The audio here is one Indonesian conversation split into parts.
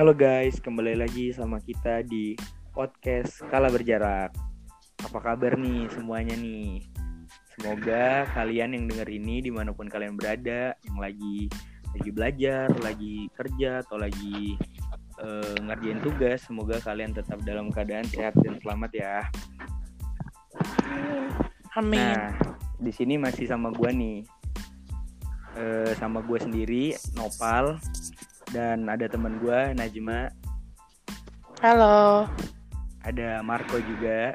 Halo guys, kembali lagi sama kita di podcast Kala Berjarak. Apa kabar nih semuanya nih? Semoga kalian yang denger ini di mana pun kalian berada, yang lagi lagi belajar, lagi kerja atau lagi uh, ngerjain tugas, semoga kalian tetap dalam keadaan sehat dan selamat ya. Amin. Nah, di sini masih sama gua nih, uh, sama gue sendiri, Nopal, dan ada teman gue, Najma, Halo. ada Marco juga,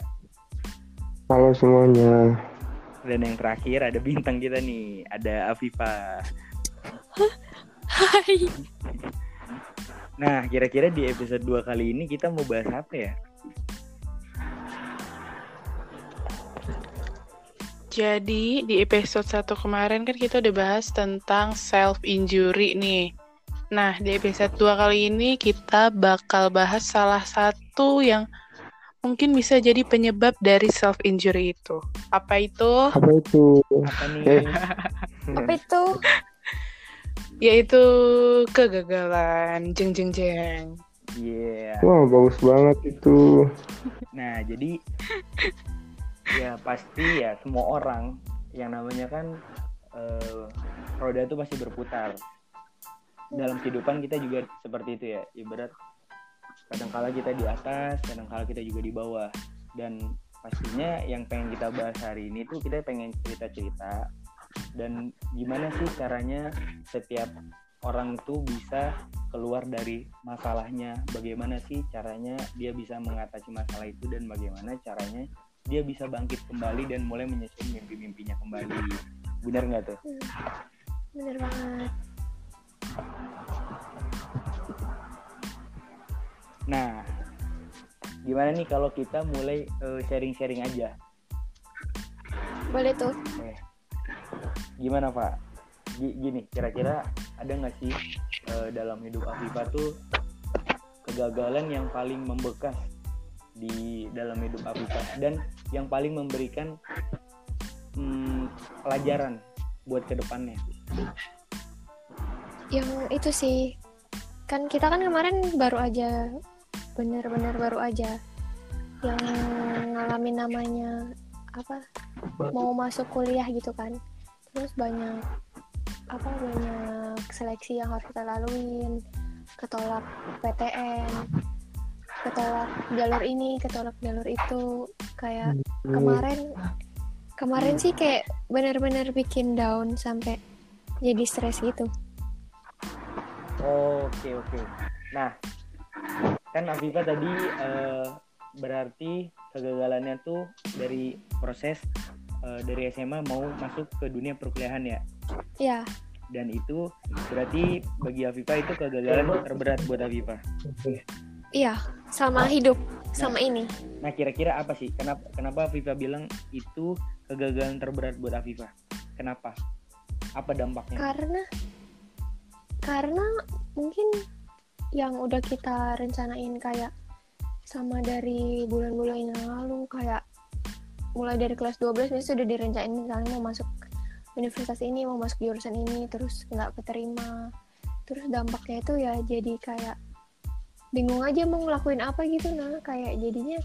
Halo semuanya. dan yang terakhir ada bintang kita nih, ada Afifa. Hai. Nah, kira-kira di episode 2 kali ini kita mau bahas apa ya? Jadi di episode 1 kemarin kan kita udah bahas tentang self injury nih. Nah, di episode 2 kali ini kita bakal bahas salah satu yang mungkin bisa jadi penyebab dari self injury itu. Apa itu? Apa itu? Apa nih? Eh. Apa itu? Yaitu kegagalan. Jeng jeng jeng. Iya. Wah bagus banget itu. Nah, jadi ya pasti ya semua orang yang namanya kan eh, roda itu pasti berputar. Dalam kehidupan kita juga seperti itu ya. Ibarat kadangkala kita di atas, kadangkala kita juga di bawah. Dan pastinya yang pengen kita bahas hari ini tuh kita pengen cerita-cerita dan gimana sih caranya setiap orang itu bisa keluar dari masalahnya bagaimana sih caranya dia bisa mengatasi masalah itu dan bagaimana caranya dia bisa bangkit kembali dan mulai menyusun mimpi-mimpinya kembali benar nggak tuh Bener banget. Nah gimana nih kalau kita mulai eh, sharing-sharing aja Boleh tuh. Eh, gimana Pak? Gi- Gini, kira-kira ada nggak sih eh, dalam hidup Afifa tuh kegagalan yang paling membekas di dalam hidup Afifa dan yang paling memberikan hmm, pelajaran buat ke depannya? Yang itu sih. Kan kita kan kemarin baru aja bener-bener baru aja yang ngalamin namanya apa mau masuk kuliah gitu kan. Terus banyak apa banyak seleksi yang harus kita laluin ketolak PTN ketolak jalur ini ketolak jalur itu. Kayak kemarin kemarin sih kayak bener-bener bikin down sampai jadi stres gitu Oke oke. Nah, kan Afifa tadi eh, berarti kegagalannya tuh dari proses eh, dari SMA mau masuk ke dunia perkuliahan ya. ya Dan itu berarti bagi Afifa itu kegagalan terberat buat Afifa. iya sama hidup sama ini Nah kira-kira apa sih? Kenapa kenapa Afifa bilang itu kegagalan terberat buat Afifa? Kenapa? Apa dampaknya? karena karena mungkin yang udah kita rencanain kayak sama dari bulan-bulan yang lalu kayak mulai dari kelas 12 biasanya sudah direncanain misalnya mau masuk universitas ini mau masuk jurusan ini terus nggak keterima terus dampaknya itu ya jadi kayak bingung aja mau ngelakuin apa gitu nah kayak jadinya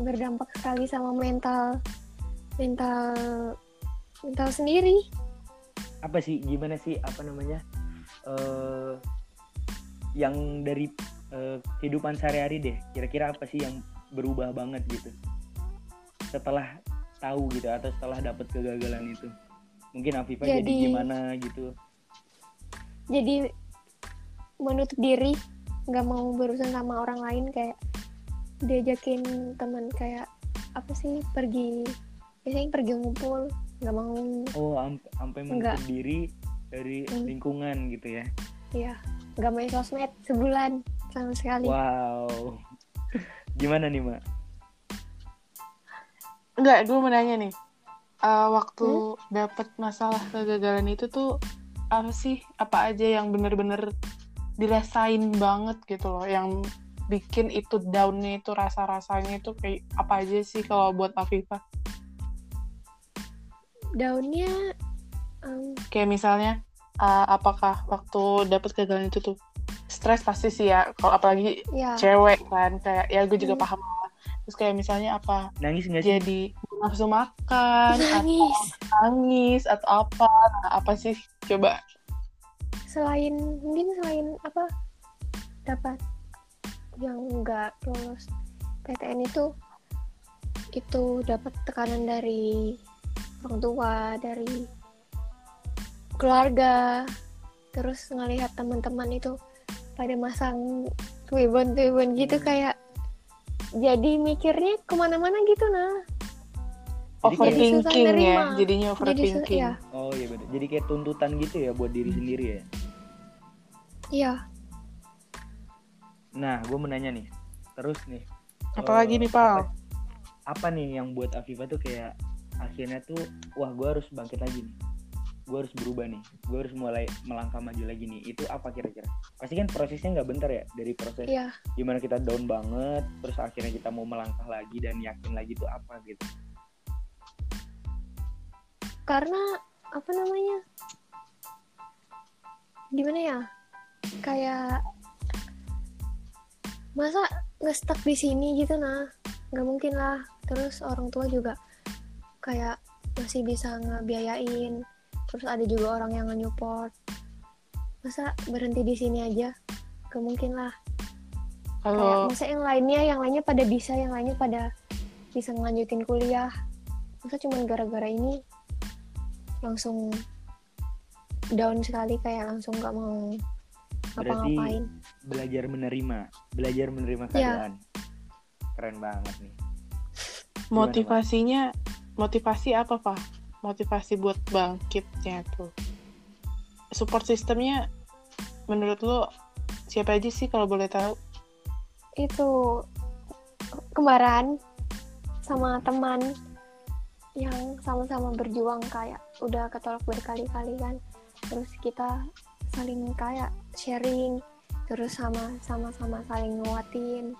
berdampak sekali sama mental mental mental sendiri Apa sih? Gimana sih? Apa namanya? Eh yang dari eh, kehidupan sehari-hari deh. Kira-kira apa sih yang berubah banget gitu? Setelah tahu gitu atau setelah dapat kegagalan itu? Mungkin Afifa jadi, Jadi- gimana gitu? jadi menutup diri nggak mau berurusan sama orang lain kayak diajakin teman kayak apa sih pergi biasanya pergi ngumpul nggak mau Oh, am- sampai menutup diri dari Hmm. lingkungan gitu ya? ya nggak main sosmed sebulan sama sekali Wow. Gimana nih, Mak? Enggak, gue mau nanya nih. Eh, waktu dapat masalah kegagalan itu tuh apa sih? Apa aja yang bener-bener dirasain banget gitu loh, yang bikin itu down-nya itu rasa-rasanya itu kayak apa aja sih kalau buat Afifa? daunnya Kayak misalnya, uh, apakah waktu dapat kegagalan itu tuh stres pasti sih ya. Kalau apalagi ya cewek kan kayak ya gue juga Hmm. paham lah. terus kayak misalnya apa nangis nggak sih? jadi nafsu makan atau nangis. nangis atau apa Nah, apa sih? Coba. Selain mungkin selain apa dapat yang enggak lolos PTN itu itu dapat tekanan dari orang tua dari keluarga terus ngelihat teman-teman itu pada masang tuibon gitu Hmm. kayak jadi mikirnya ke mana-mana gitu nah. Jadi kayak- overthinking ya nerima. jadinya jadi overthinking. ya oh iya bener. Jadi kayak tuntutan gitu ya buat diri sendiri ya? Iya. Nah gue mau nanya nih. Terus nih apalagi eh, nih Pal? apa, apa nih yang buat Afifa tuh kayak akhirnya tuh wah gue harus bangkit lagi nih gue harus berubah nih. Gue harus mulai melangkah maju lagi nih. Itu apa kira-kira? Pasti kan prosesnya nggak bentar ya dari proses iya. gimana kita down banget terus akhirnya kita mau melangkah lagi dan yakin lagi tuh apa gitu. Karena apa namanya gimana ya kayak masa ngestak di sini gitu nah nggak mungkin lah. Terus orang tua juga kayak masih bisa ngebiayain terus ada juga orang yang nge-support. Masa berhenti di sini aja? Gak mungkin lah kayak kalau masa yang lainnya yang lainnya pada bisa yang lainnya pada bisa ngelanjutin kuliah. Masa cuma gara-gara ini langsung down sekali kayak langsung nggak mau ngapa-ngapain. belajar menerima belajar menerima Iya. keadaan. Keren banget nih. Motivasinya motivasi apa Pak motivasi buat bangkitnya tuh. Support sistemnya menurut lo siapa aja sih kalau boleh tahu? Itu kembaran sama teman yang sama-sama berjuang kayak udah ketolak berkali-kali kan. Terus kita saling kayak sharing terus sama sama sama saling nguatin.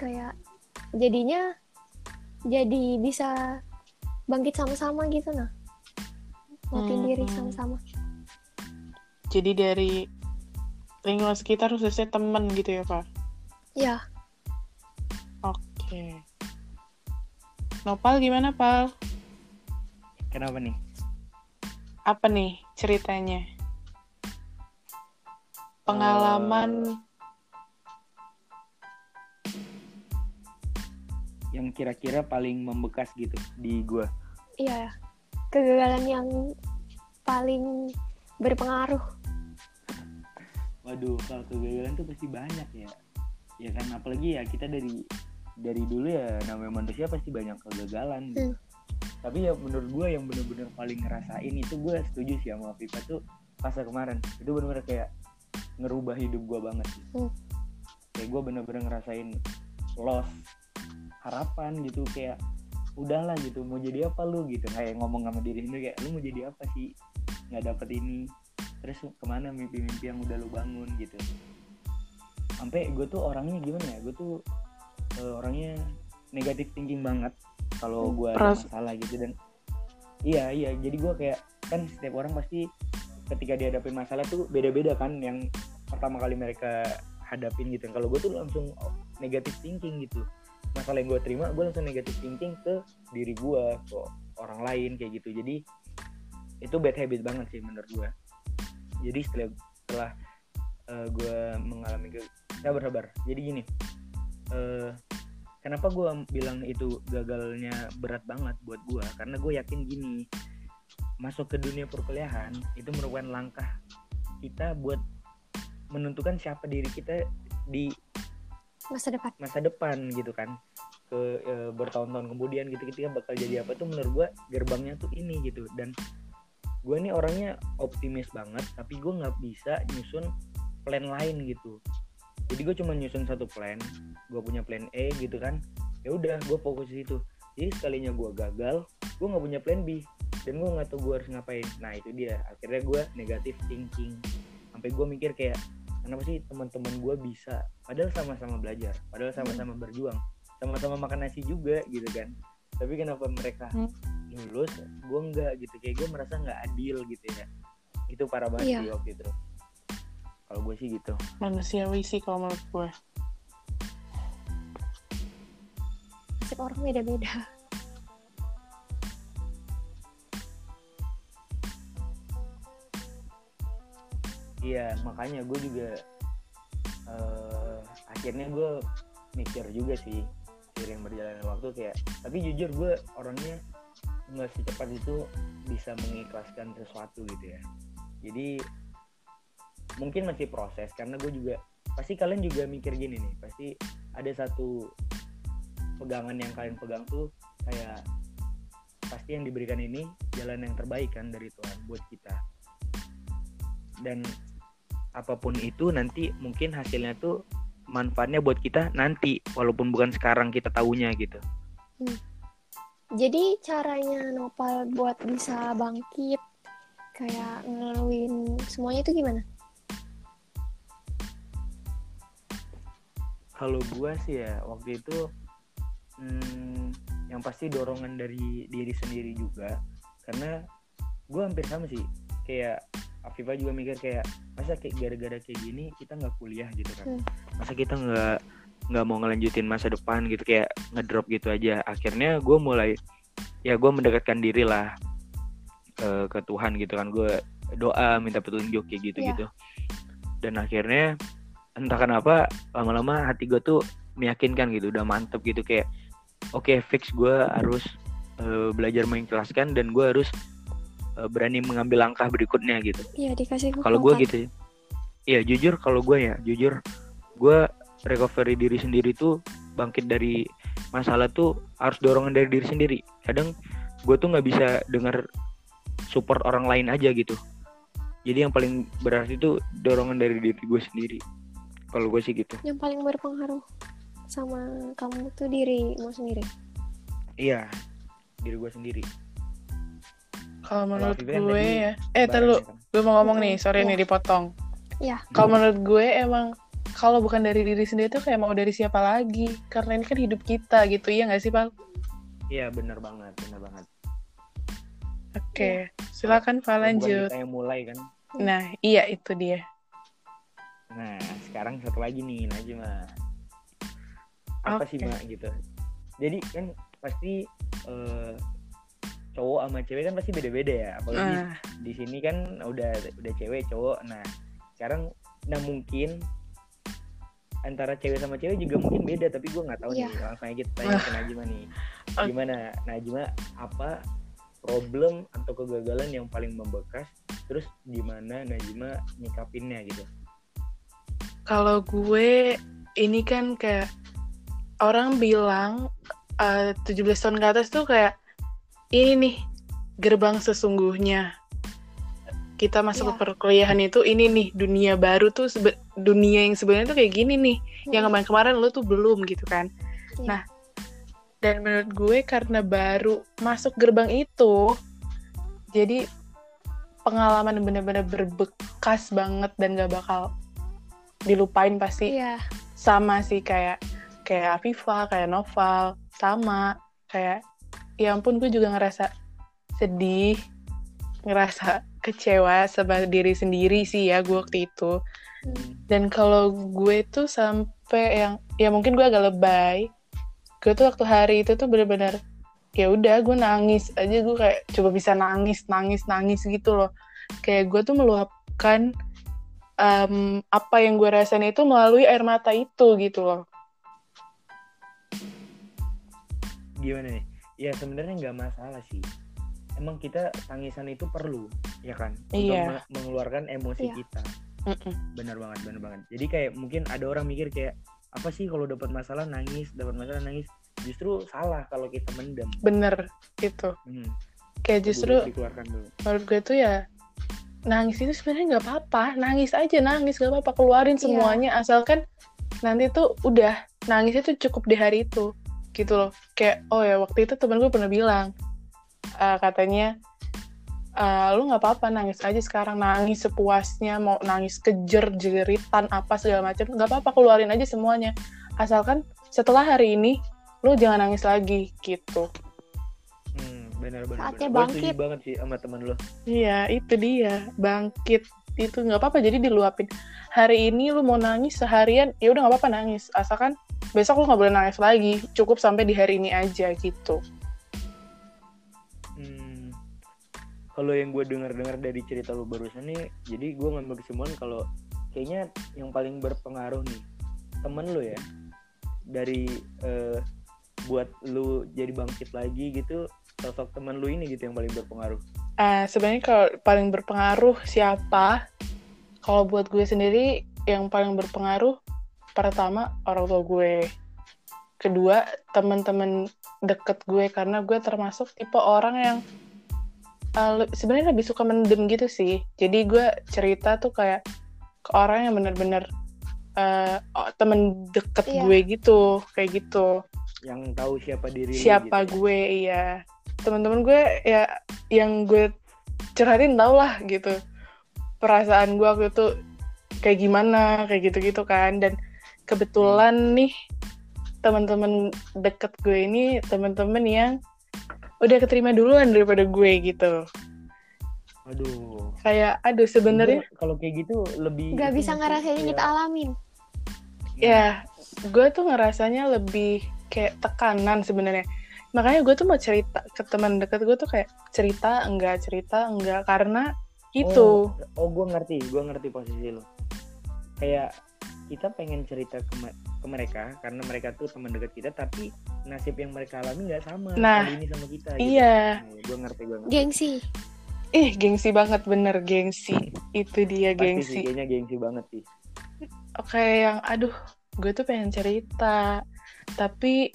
Kayak jadinya jadi bisa bangkit sama-sama gitu nah. Nguatin Hmm. diri sama-sama. Jadi dari lingkungan sekitar khususnya temen gitu ya Pak? Ya oke. Nopal gimana Pal? Kenapa nih? Apa nih ceritanya? Pengalaman yang kira-kira paling membekas gitu di gua iya kegagalan yang paling berpengaruh waduh kalau kegagalan tuh pasti banyak ya ya kan apalagi ya kita dari dari dulu ya namanya manusia pasti banyak kegagalan. Hmm. tapi ya menurut gue yang bener-bener paling ngerasain itu gue setuju sih sama Viva tuh fase kemarin itu bener-bener kayak ngerubah hidup gue banget sih Hmm. kayak gue bener-bener ngerasain loss harapan gitu kayak udahlah gitu mau jadi apa lu? Gitu. Kayak ngomong sama diri sendiri kayak lu mau jadi apa sih? Nggak dapet ini. Terus ke mana mimpi-mimpi yang udah lu bangun gitu. Sampai gue tuh orangnya gimana ya gue tuh eh, orangnya negatif thinking banget kalau gue ada masalah gitu dan iya iya. Jadi gue kayak kan setiap orang pasti ketika dihadapin masalah tuh beda-beda kan yang pertama kali mereka hadapin gitu. Kalau gue tuh langsung negatif thinking gitu masalah yang gue terima gue langsung negatif thinking ke diri gue ke orang lain kayak gitu. Jadi itu bad habit banget sih menurut gue jadi setelah setelah gue mengalami ke sabar sabar. Jadi gini eh kenapa gue bilang itu gagalnya berat banget buat gue karena gue yakin gini masuk ke dunia perkuliahan itu merupakan langkah kita buat menentukan siapa diri kita di masa depan. Masa depan gitu kan. Ke e, bertahun-tahun kemudian gitu kita bakal jadi apa tuh menurut gue gerbangnya tuh ini gitu. Dan gue nih orangnya optimis banget tapi gue nggak bisa nyusun plan lain gitu. Jadi gue cuma nyusun satu plan gue punya plan E gitu kan. Ya udah gue fokus di situ. Jadi sekalinya gue gagal gue nggak punya plan B. Dan gue nggak tahu gue harus ngapain. Nah itu dia. Akhirnya gue negatif thinking. Sampai gue mikir kayak kenapa sih teman-teman gue bisa? Padahal sama-sama belajar padahal sama-sama berjuang sama-sama makan nasi juga gitu kan. Tapi kenapa mereka Hmm. lulus gue enggak gitu. Kayak gue merasa nggak adil gitu ya. Itu parah banget Iya. sih waktu itu. Kalau gue sih gitu. Manusiawi sih kalau menurut gue nasib orang beda-beda iya makanya gue juga eh, akhirnya gue mikir juga sih seiring berjalannya waktu kayak tapi jujur gue orangnya nggak secepat itu bisa mengikhlaskan sesuatu gitu ya. Jadi mungkin masih proses karena gue juga pasti kalian juga mikir gini nih pasti ada satu pegangan yang kalian pegang tuh kayak pasti yang diberikan ini jalan yang terbaik kan dari Tuhan buat kita. Dan apa pun itu nanti mungkin hasilnya tuh manfaatnya buat kita nanti walaupun bukan sekarang kita tahunya gitu. Jadi caranya Nopal buat bisa bangkit kayak ngelaluin semuanya itu gimana? Kalau gua sih ya waktu itu hmm, yang pasti dorongan dari diri sendiri juga. Karena gua hampir sama sih kayak Afifah juga mikir kayak masa kayak gara-gara kayak gini kita nggak kuliah gitu kan? Hmm. masa kita nggak nggak mau ngelanjutin masa depan gitu kayak ngedrop gitu aja. Akhirnya gue mulai ya gue mendekatkan diri lah eh, ke Tuhan gitu kan. Gue doa minta petunjuk kayak gitu gitu dan akhirnya entah kenapa lama-lama hati gue tuh meyakinkan gitu udah mantep gitu kayak oke fix gue harus eh, belajar mengikhlaskan dan gue harus berani mengambil langkah berikutnya gitu. Iya dikasih kalau gue kekuatan. gitu ya. Iya jujur kalau gue ya jujur gue recovery diri sendiri tuh bangkit dari masalah tuh harus dorongan dari diri sendiri. Kadang gue tuh nggak bisa dengar support orang lain aja gitu. Jadi yang paling berarti tuh dorongan dari diri gue sendiri. Kalau gue sih gitu. Yang paling berpengaruh sama kamu tuh dirimu sendiri. Iya diri gue sendiri kalau menurut gue ya eh tar lu Barangnya kan. gue mau ngomong nih sorry iya. nih dipotong Iya. kalau menurut gue emang kalau bukan dari diri sendiri tuh kayak mau dari siapa lagi karena ini kan hidup kita gitu iya nggak sih pak iya bener banget bener banget oke silakan pak Kalau bukan lanjut kita yang mulai kan nah iya itu dia Nah, sekarang satu lagi nih Najma. Apa sih, Oke. Mak gitu. Jadi kan pasti eh, cowok sama cewek kan pasti beda-beda ya. Apalagi nah di sini kan udah udah cewek cowok. Nah, sekarang nah mungkin antara cewek sama cewek juga mungkin beda tapi gue nggak tahu Iya. nih langsung aja kita tanya ke Najma nih Oke. gimana Najma apa problem atau kegagalan yang paling membekas terus gimana Najma nyikapinnya gitu Kalau gue ini kan kayak orang bilang eh, 17 tahun ke atas tuh kayak ini nih gerbang sesungguhnya. Kita masuk Iya. ke perkuliahan itu ini nih dunia baru tuh sebe- dunia yang sebenarnya tuh kayak gini nih. Yang kemarin-kemarin lu tuh belum gitu kan. Iya. Nah, dan menurut gue karena baru masuk gerbang itu jadi pengalaman bener-bener berbekas banget dan gak bakal dilupain pasti Iya. sama sih kayak kayak Afifa, kayak Noval, sama kayak ya ampun gue juga ngerasa sedih, ngerasa kecewa sama diri sendiri sih ya gue waktu itu. Hmm. Dan kalau gue tuh sampai yang ya mungkin gue agak lebay. Gue tuh waktu hari itu tuh bener-bener ya udah gue nangis aja gue kayak coba bisa nangis nangis nangis gitu loh. Kayak gue tuh meluapkan em, apa yang gue rasain itu melalui air mata itu gitu loh. gimana nih ya sebenarnya nggak masalah sih. Emang kita tangisan itu perlu ya kan? Untuk Iya. me- mengeluarkan emosi Iya. kita. Mm-mm. benar banget benar banget. Jadi kayak mungkin ada orang mikir kayak apa sih kalau dapat masalah nangis dapat masalah nangis? Justru salah kalau kita mendem. Bener itu. hmm, Kayak justru dikeluarkan dulu. menurut gue tuh ya nangis itu sebenarnya nggak apa-apa. Nangis aja nangis gak apa-apa. Keluarin Iya. semuanya. Asalkan nanti tuh udah nangis itu cukup di hari itu gitu loh kayak oh ya waktu itu temen gue pernah bilang eh, katanya eh, lu nggak apa-apa nangis aja sekarang nangis sepuasnya mau nangis kejer jeritan apa segala macam nggak apa-apa keluarin aja semuanya asalkan setelah hari ini lu jangan nangis lagi gitu hmm, benar benar. Saatnya bangkit. banget sih sama temen lo. Iya, itu dia. Bangkit itu nggak apa-apa. Jadi diluapin. Hari ini lu mau nangis seharian, ya udah nggak apa-apa nangis. Asalkan besok lu nggak boleh nangis lagi. Cukup sampai di hari ini aja gitu. Hmm, kalau yang gue dengar-dengar dari cerita lu barusan nih, jadi gue ngambil kesimpulan kalau kayaknya yang paling berpengaruh nih temen lu ya dari eh, buat lu jadi bangkit lagi gitu sosok temen lu ini gitu yang paling berpengaruh. Eh, sebenarnya kalau paling berpengaruh siapa? Kalau buat gue sendiri yang paling berpengaruh pertama orang tua gue. Kedua teman-teman deket gue karena gue termasuk tipe orang yang le- sebenarnya lebih suka mendem gitu sih. Jadi gue cerita tuh kayak ke orang yang bener-bener eh, oh, temen deket Iya. gue gitu, kayak gitu Yang tahu siapa diri lu siapa gitu. gue iya teman-teman gue ya yang gue curhatin tau lah gitu perasaan gue waktu itu kayak gimana kayak gitu-gitu kan dan kebetulan nih teman-teman deket gue ini teman-teman yang udah keterima duluan daripada gue gitu Aduh. kayak aduh sebenarnya kalau kayak gitu lebih nggak bisa ngerasain yang Kayak- kita alamin ya gue tuh ngerasanya lebih kayak tekanan sebenarnya makanya gue tuh mau cerita ke teman deket gue tuh kayak cerita enggak cerita enggak karena itu Oh, gue ngerti, gue ngerti posisi lo. Kayak kita pengen cerita ke, me- ke mereka karena mereka tuh teman dekat kita, tapi nasib yang mereka alami nggak sama Nah, kali ini sama kita. iya. Gue ngerti, gue ngerti. gengsi. Ih gengsi banget bener gengsi. Itu dia Pasti sih, gengsi. kayaknya gengsi banget sih. oke yang aduh gue tuh pengen cerita. Tapi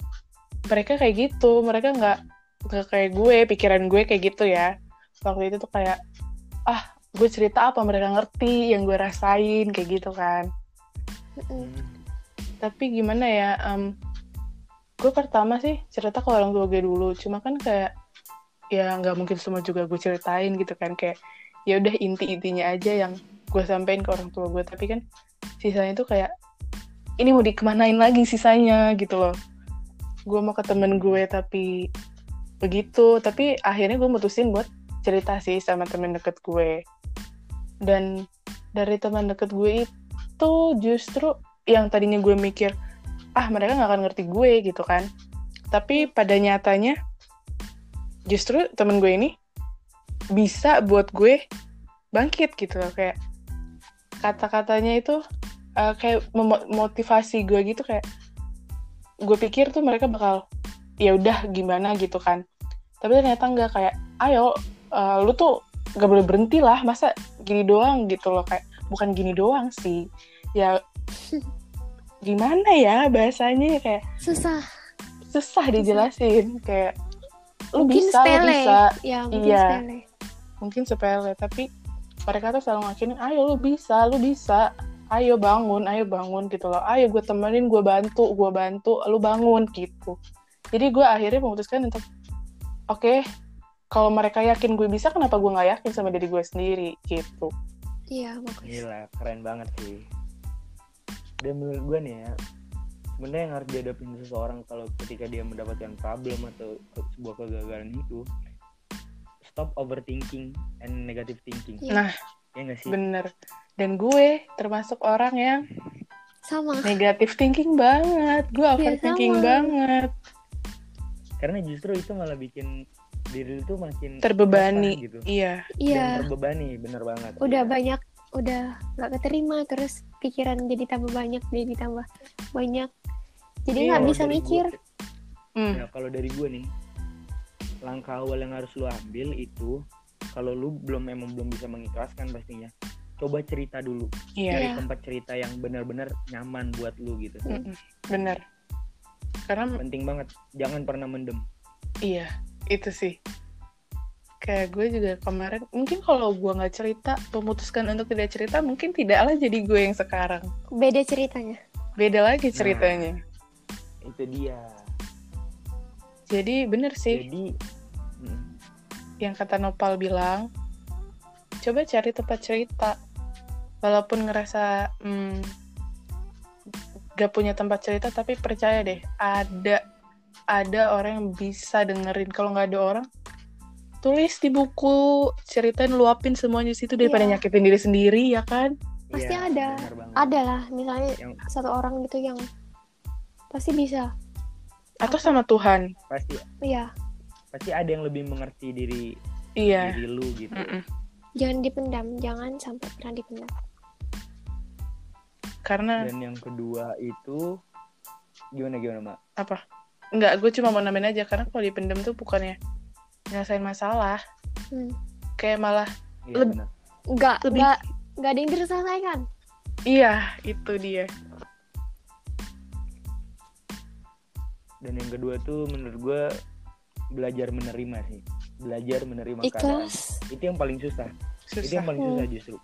mereka kayak gitu mereka nggak nggak kayak gue pikiran gue kayak gitu ya. Waktu itu tuh kayak ah gue cerita apa mereka ngerti yang gue rasain kayak gitu kan Mm-mm. Hmm. tapi gimana ya em, gue pertama sih cerita ke orang tua gue dulu. Cuma kan kayak ya nggak mungkin semua juga gue ceritain gitu kan. Kayak ya udah inti intinya aja yang gue sampein ke orang tua gue. Tapi kan sisanya itu kayak ini mau dikemanain lagi sisanya gitu loh. Gue mau ke temen gue tapi begitu. Tapi akhirnya gue mutusin buat cerita sih sama temen deket gue. Dan dari teman deket gue itu justru yang tadinya gue mikir ah mereka nggak akan ngerti gue gitu kan. Tapi pada nyatanya justru temen gue ini bisa buat gue bangkit gitu kayak kata-katanya itu eh, kayak memotivasi gue gitu kayak gue pikir tuh mereka bakal ya udah gimana gitu kan. Tapi ternyata nggak kayak ayo eh, lu tuh gak boleh berhenti lah masa gini doang gitu loh kayak bukan gini doang sih. Ya gimana ya bahasanya kayak susah. Susah dijelasin kayak lu mungkin bisa lu bisa. Ya mungkin Iya. sepele. Mungkin sepele tapi mereka tuh selalu ngakinin ayo lu bisa lu bisa. Ayo bangun ayo bangun gitu loh. Ayo gue temenin gue bantu gue bantu lu bangun gitu. Jadi gue akhirnya memutuskan untuk oke kalau mereka yakin gue bisa kenapa gue nggak yakin sama diri gue sendiri gitu iya bagus Gila, keren banget sih. Dan menurut gue nih ya, sebenarnya yang harus dihadapin seseorang kalau ketika dia mendapatkan problem atau sebuah kegagalan itu, stop overthinking and negative thinking. Iya. Nah. ya nggak sih? bener dan gue termasuk orang yang sama negative thinking banget gue overthinking sama. banget Karena justru itu malah bikin diri lu tuh makin terbebani gitu. iya iya Dan terbebani, bener banget. udah Iya. banyak udah nggak keterima terus pikiran jadi tambah banyak jadi tambah banyak jadi Iya, nggak bisa mikir gua- Hmm. Ya kalau dari gue nih, langkah awal yang harus lu ambil itu kalau lu belum emang belum bisa mengikhlaskan pastinya, coba cerita dulu. iya Cari Iya. tempat cerita yang benar-benar nyaman buat lu gitu. Mm-mm. bener karena Penting banget, jangan pernah mendem. Iya, itu sih. Kayak gue juga kemarin, mungkin kalau gue nggak cerita, memutuskan untuk tidak cerita, mungkin tidaklah jadi gue yang sekarang. beda ceritanya Beda lagi ceritanya. Itu dia. Jadi bener sih, Jadi hmm, yang kata Nopal bilang, coba cari tempat cerita. Walaupun ngerasa hmm, gak punya tempat cerita, tapi percaya deh, ada ada orang yang bisa dengerin. Kalau nggak ada orang, tulis di buku ceritain luapin semuanya di situ daripada Iya. nyakitin diri sendiri ya kan? Pasti Iya, ada. ada lah misalnya Yang- satu orang gitu yang pasti bisa. Atau sama Tuhan. Pasti. Iya. Pasti ada yang lebih mengerti diri iya. diri lu gitu. Mm-mm. jangan dipendam jangan sampai pernah dipendam. Karena dan yang kedua itu gimana gimana mak apa Enggak, gue cuma mau namain aja karena kalau dipendam tuh bukannya nyelesain masalah. Hmm. kayak malah Iya, Leb- benar. nggak Lebih- nggak nggak ada yang diselesaikan. Iya itu dia. Dan yang kedua tuh menurut gue belajar menerima sih. Belajar menerima keadaan. Ikhlas itu yang paling susah. Itu susah. yang paling Hmm. susah justru.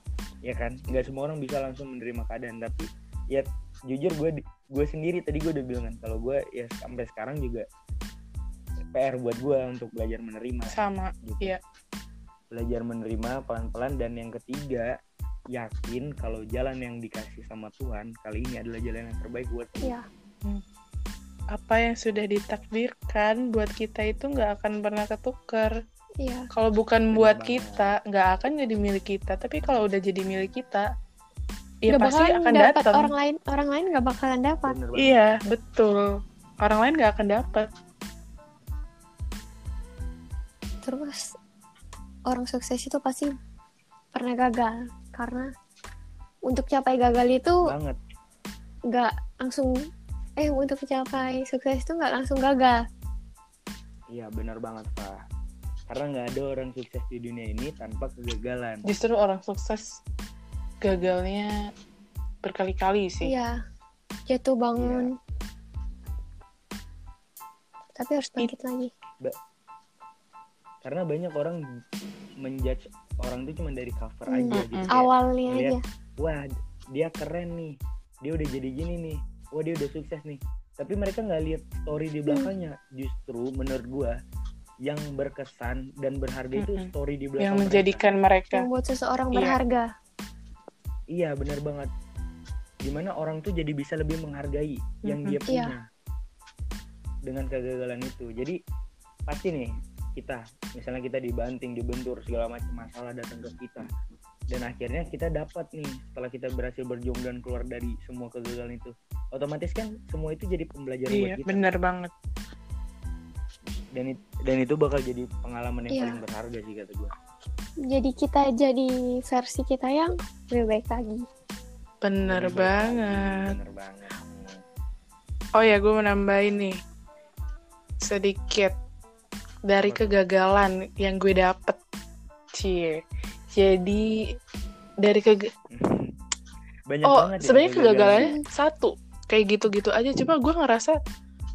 Ya kan? Nggak semua orang bisa langsung menerima keadaan tapi ya jujur gue gue sendiri tadi gue udah bilang kan kalau gue ya sampai sekarang juga PR buat gue untuk belajar menerima sama gitu. Iya. belajar menerima pelan-pelan dan yang ketiga yakin kalau jalan yang dikasih sama Tuhan kali ini adalah jalan yang terbaik buat lu. iya apa yang sudah ditakdirkan buat kita itu nggak akan pernah ketukar iya kalau bukan buat banget. kita nggak akan jadi milik kita tapi kalau udah jadi milik kita ya Nggak pasti bakalan akan dapat datang orang lain orang lain nggak bakalan dapat iya betul. Orang lain nggak akan dapat terus orang sukses itu pasti pernah gagal. Karena untuk capai gagal itu banget. nggak langsung eh untuk mencapai sukses itu nggak langsung gagal. Iya benar banget pak. Karena nggak ada orang sukses di dunia ini tanpa kegagalan. Justru orang sukses gagalnya berkali-kali sih. Iya jatuh bangun. Tapi harus bangkit lagi. Karena banyak orang menjudge orang itu cuma dari cover Hmm. aja gitu. Kayak, awalnya ngeliat, aja. Wah dia keren nih. Dia udah jadi gini nih. Wah dia udah sukses nih. Tapi mereka nggak lihat story di belakangnya. Justru menurut gua yang berkesan dan berharga itu Mm-mm. story di belakang yang mereka. menjadikan mereka. Membuat seseorang Iya. berharga iya benar banget. Di mana orang tuh jadi bisa lebih menghargai yang Mm-mm. dia Iya. punya dengan kegagalan itu. Jadi pasti nih kita misalnya kita dibanting dibentur segala macam masalah datang ke kita. Dan akhirnya kita dapat nih setelah kita berhasil berjuang dan keluar dari semua kegagalan itu. Otomatis kan semua itu jadi pembelajaran iya buat kita. benar banget dan it- dan itu bakal jadi pengalaman yang Iya. paling berharga sih kata gue jadi kita jadi versi kita yang lebih baik lagi. Bener Lebih baik lagi, banget. bener banget. Oh ya gue mau nambahin nih. Sedikit dari kegagalan yang gue dapet cie. Jadi dari keg banyak oh banget ya sebenarnya kegagalan. kegagalannya satu. Kayak gitu-gitu aja. Cuma gue ngerasa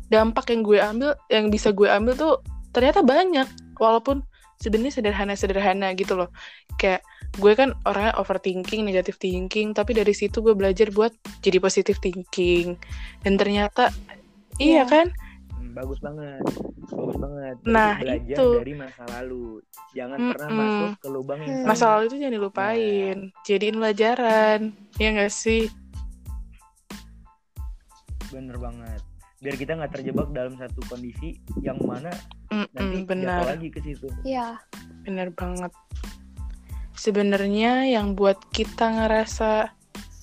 dampak yang gue ambil yang bisa gue ambil tuh ternyata banyak. Walaupun sebenarnya sederhana-sederhana gitu loh. Kayak gue kan orangnya overthinking negative thinking tapi dari situ gue belajar buat jadi positive thinking. Dan ternyata iya Iya. kan? Hmm, bagus banget. Bagus banget. Nah, belajar itu. dari masa lalu. Jangan pernah Mm-mm. masuk ke lubang yang sama. Masa lalu itu jangan dilupain. Jadiin pelajaran. Ya gak sih? Bener banget biar kita nggak terjebak dalam satu kondisi yang mana Mm-mm, nanti jatuh benar. lagi ke situ. Ya bener banget. Sebenarnya yang buat kita ngerasa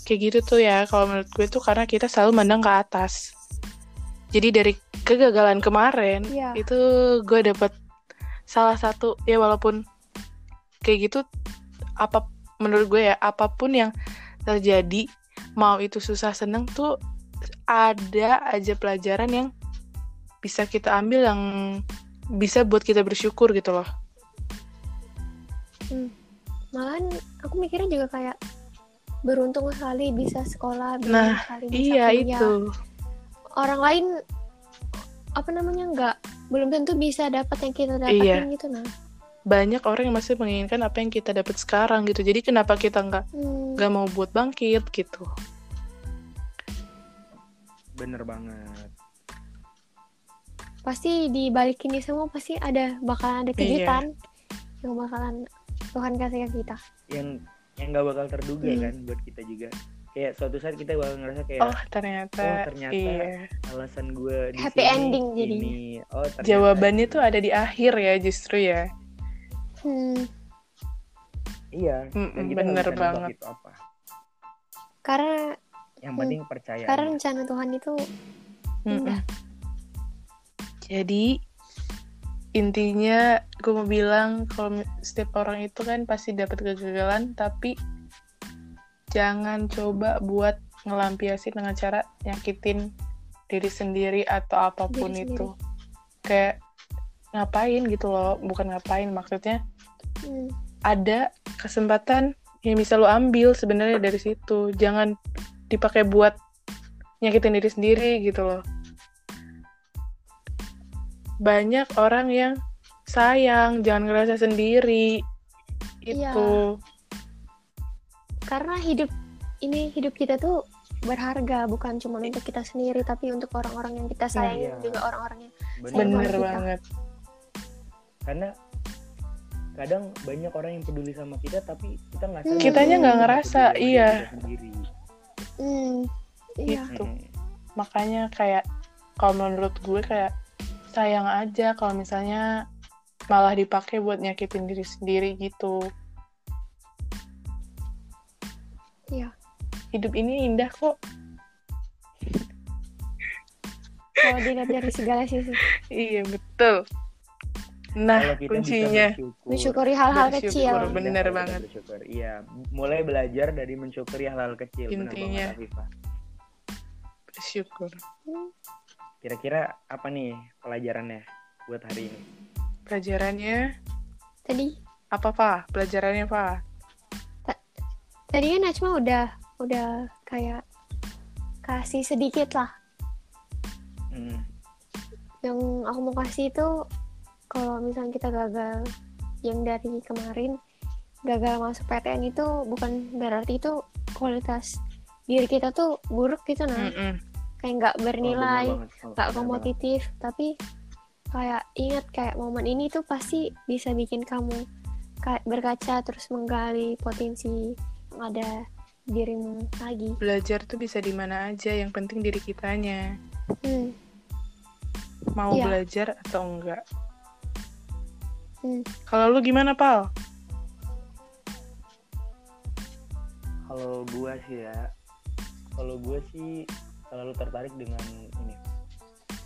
kayak gitu tuh ya kalau menurut gue tuh karena kita selalu mandang ke atas. Jadi dari kegagalan kemarin Iya. itu gue dapet salah satu ya walaupun kayak gitu apa menurut gue ya apa pun yang terjadi mau itu susah seneng tuh ada aja pelajaran yang bisa kita ambil yang bisa buat kita bersyukur gitu loh. Malahan aku mikirnya juga kayak beruntung sekali bisa sekolah beruntung Nah, sekali bisa iya kuliah. itu. Orang lain apa namanya nggak belum tentu bisa dapat yang kita dapatin Iya. gitu nah banyak orang yang masih menginginkan apa yang kita dapat sekarang gitu. Jadi kenapa kita nggak Hmm, nggak mau buat bangkit gitu bener banget. Pasti di balik ini semua pasti ada bakalan ada Iya. kejutan. Yang bakalan Tuhan kasih ke kita. Yang yang nggak bakal terduga Hmm. kan buat kita juga. Kayak suatu saat kita bakal ngerasa kayak oh ternyata, oh, ternyata iya. alasan gue di Happy sini ending ini. oh ternyata. Jawabannya tuh ada di akhir ya justru ya. Hmm, iya. Kita nggak bener banget. itu apa. Karena yang Hmm. penting percaya karena aja. rencana Tuhan itu. Jadi intinya gue mau bilang kalau setiap orang itu kan pasti dapat kegagalan, tapi jangan coba buat ngelampiasin dengan cara nyakitin diri sendiri atau apa pun Diri itu. Kayak ngapain gitu loh, bukan ngapain maksudnya Hmm, ada kesempatan yang bisa lo ambil sebenarnya dari situ. Jangan dipakai buat nyakitin diri sendiri gitu loh. Banyak orang yang sayang, jangan ngerasa sendiri. Iya. Itu. karena hidup ini hidup kita tuh berharga bukan cuma untuk kita sendiri tapi untuk orang-orang yang kita sayangi Iya. juga orang-orang yang Bener. Bener kita. banget. karena kadang banyak orang yang peduli sama kita tapi kita nggak sadar Kitanya nggak ngerasa, iya. sendiri. Hmm, iya Gitu. Mm. Makanya kayak kalau menurut gue kayak sayang aja kalau misalnya malah dipakai buat nyakitin diri sendiri gitu. Iya. Hidup ini indah kok. kalau dilihat dari segala sisi Iya betul. Nah Kalau kita kuncinya bersyukur, mensyukuri hal-hal kecil bener. Kita banget. bersyukur. Iya, mulai belajar dari mensyukuri hal-hal kecil. Intinya. banget, bersyukur. Kira-kira apa nih pelajarannya buat hari ini? Pelajarannya tadi apa pak? Pelajarannya pak? tadi kan Najma udah udah kayak kasih sedikit lah Hmm. yang aku mau kasih itu kalau misalnya kita gagal yang dari kemarin gagal masuk PTN itu bukan berarti itu kualitas diri kita tuh buruk gitu nah Mm-mm. kayak nggak Oh, bernilai banget. Oh, nggak benar kompetitif tapi kayak ingat kayak momen ini tuh pasti bisa bikin kamu kayak berkaca terus menggali potensi yang ada di dirimu lagi Belajar tuh bisa di mana aja. Yang penting diri kitanya hmm, mau Iya. belajar atau enggak. Hmm. Kalau lu gimana pal? Kalau gua sih ya, kalau gua sih selalu tertarik dengan ini.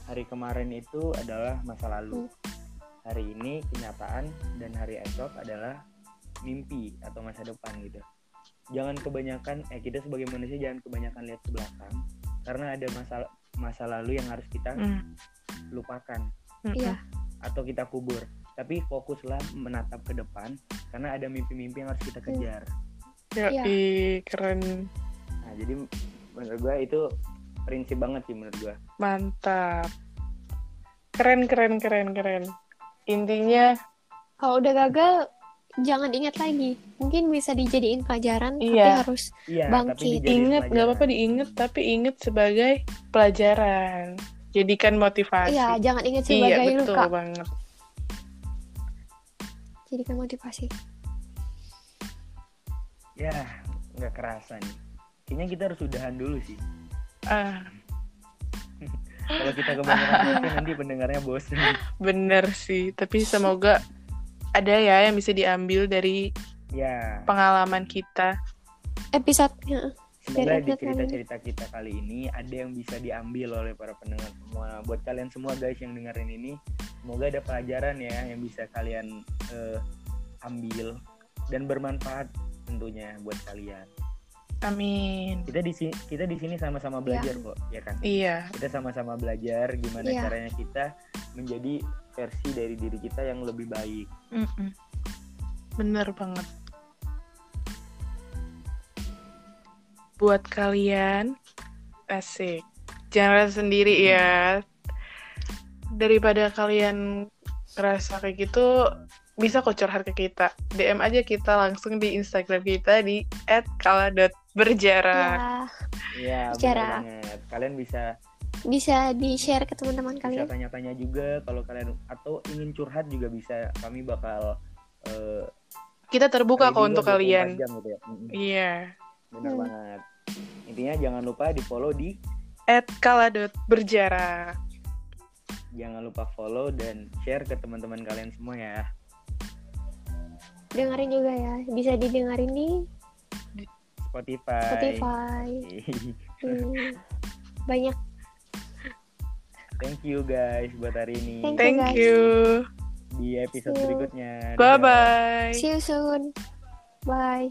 Hari kemarin itu adalah masa lalu. Hari ini kenyataan dan hari esok adalah mimpi atau masa depan gitu. Jangan kebanyakan eh kita sebagai manusia jangan kebanyakan lihat ke belakang karena ada masa masa lalu yang harus kita Mm. lupakan. Iya. atau kita kubur. Tapi fokuslah menatap ke depan karena ada mimpi-mimpi yang harus kita kejar. Yoi, Iya. keren. Nah, jadi menurut gua itu prinsip banget sih menurut gua. Mantap. Keren, keren, keren, keren. Intinya, kalau udah gagal jangan ingat lagi mungkin bisa dijadiin pelajaran tapi Iya. harus Iya, Bangkit. tapi inget, nggak apa-apa diinget, tapi inget sebagai pelajaran. Jadikan motivasi. iya jangan ingat Iya, sebagai betul luka banget. Jadikan motivasi Ya, nggak kerasa nih. Kayaknya kita harus udahan dulu sih. Ah, Kalau kita kebanyakan nanti pendengarnya bosen. bener sih. Tapi semoga ada ya yang bisa diambil dari Ya, pengalaman kita. episode. Semoga di cerita-cerita kita kali ini ada yang bisa diambil oleh para pendengar semua. Buat kalian semua guys yang dengerin ini, semoga ada pelajaran ya yang bisa kalian eh, ambil dan bermanfaat tentunya buat kalian. Amin. Kita di sini kita di sini sama-sama belajar kok, ya kan? Iya, kita sama-sama belajar gimana Iya. caranya kita menjadi versi dari diri kita yang lebih baik. mm-mm. bener banget. Buat kalian, asik. Jangan rasa sendiri ya. Daripada kalian ngerasa kayak gitu, bisa kok curhat ke kita. DM aja kita langsung di Instagram kita di @kala.berjarak. ya Iya, benar banget. Kalian bisa bisa di share ke teman-teman bisa kalian tanya-tanya juga kalau kalian atau ingin curhat juga bisa. Kami bakal eh, Kita terbuka kok untuk 24 kalian. jam gitu ya. Mm-mm, Iya. Benar Hmm. banget. Intinya jangan lupa di follow di @kala.berjarak. jangan lupa follow dan share ke teman-teman kalian semua ya. dengerin juga ya bisa didengarin di Spotify. Spotify Hmm, banyak Thank you guys buat hari ini. Thank you, Thank guys. you. Di episode berikutnya. Bye bye. see you soon bye